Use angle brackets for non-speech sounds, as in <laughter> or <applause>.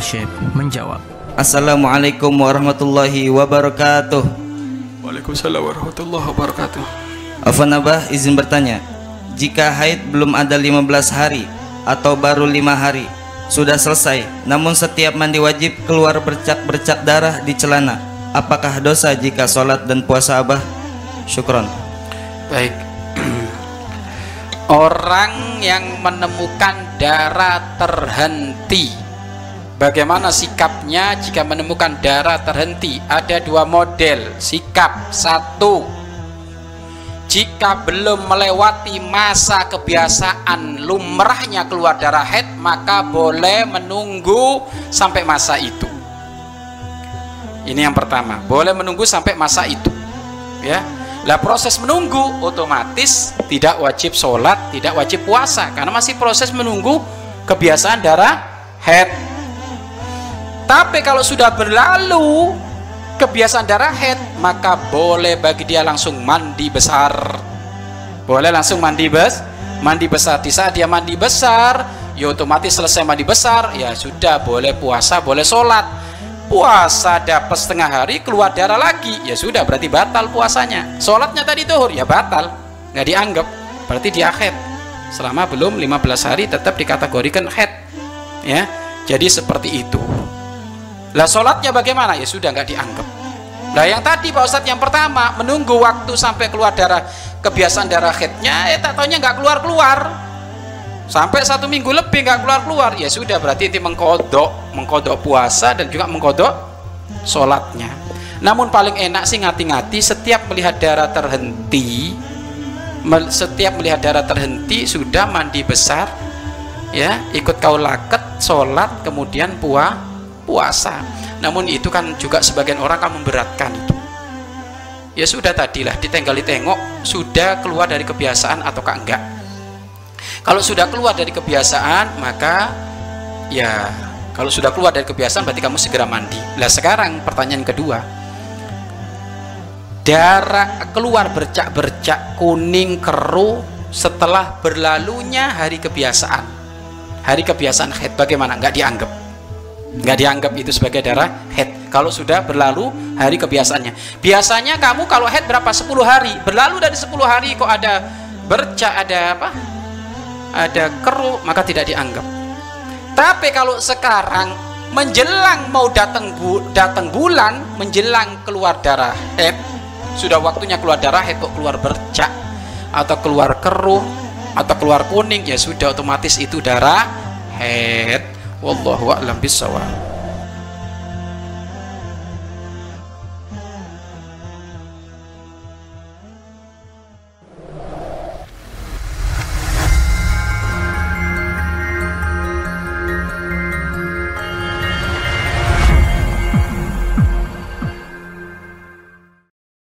Syekh menjawab. Assalamualaikum warahmatullahi wabarakatuh. Waalaikumsalam warahmatullahi wabarakatuh. Afan Abah izin bertanya. Jika haid belum ada 15 hari atau baru lima hari sudah selesai, namun setiap mandi wajib keluar bercak-bercak darah di celana. Apakah dosa jika sholat dan puasa Abah? Syukron. Baik. <clears throat> Orang yang menemukan darah terhenti Bagaimana sikapnya jika menemukan darah terhenti? Ada dua model sikap. Satu, jika belum melewati masa kebiasaan lumrahnya keluar darah head, maka boleh menunggu sampai masa itu. Ini yang pertama, boleh menunggu sampai masa itu. Ya, lah proses menunggu otomatis tidak wajib sholat, tidak wajib puasa karena masih proses menunggu kebiasaan darah head tapi kalau sudah berlalu kebiasaan darah head, maka boleh bagi dia langsung mandi besar. Boleh langsung mandi bes, mandi besar. Di saat dia mandi besar, ya otomatis selesai mandi besar, ya sudah boleh puasa, boleh sholat. Puasa dapat setengah hari keluar darah lagi, ya sudah berarti batal puasanya. Sholatnya tadi tuhur, ya batal, nggak dianggap, berarti dia head. Selama belum 15 hari tetap dikategorikan head, ya. Jadi seperti itu. Lah sholatnya bagaimana? Ya sudah nggak dianggap. Nah yang tadi Pak Ustadz yang pertama menunggu waktu sampai keluar darah kebiasaan darah headnya, eh tak taunya nggak keluar keluar sampai satu minggu lebih nggak keluar keluar ya sudah berarti itu mengkodok mengkodok puasa dan juga mengkodok sholatnya. Namun paling enak sih ngati-ngati setiap melihat darah terhenti, setiap melihat darah terhenti sudah mandi besar, ya ikut kau laket sholat kemudian puah puasa namun itu kan juga sebagian orang kan memberatkan itu. Ya sudah tadilah ditenggali tengok sudah keluar dari kebiasaan ataukah enggak? Kalau sudah keluar dari kebiasaan maka ya kalau sudah keluar dari kebiasaan berarti kamu segera mandi. Lah sekarang pertanyaan kedua. Darah keluar bercak-bercak kuning keruh setelah berlalunya hari kebiasaan. Hari kebiasaan head bagaimana? Nggak dianggap nggak dianggap itu sebagai darah head. Kalau sudah berlalu hari kebiasaannya. Biasanya kamu kalau head berapa? 10 hari. Berlalu dari 10 hari kok ada bercak ada apa? Ada keruh maka tidak dianggap. Tapi kalau sekarang menjelang mau datang bu, datang bulan menjelang keluar darah head sudah waktunya keluar darah head kok keluar bercak atau keluar keruh atau keluar kuning ya sudah otomatis itu darah head والله أعلم بالصواب.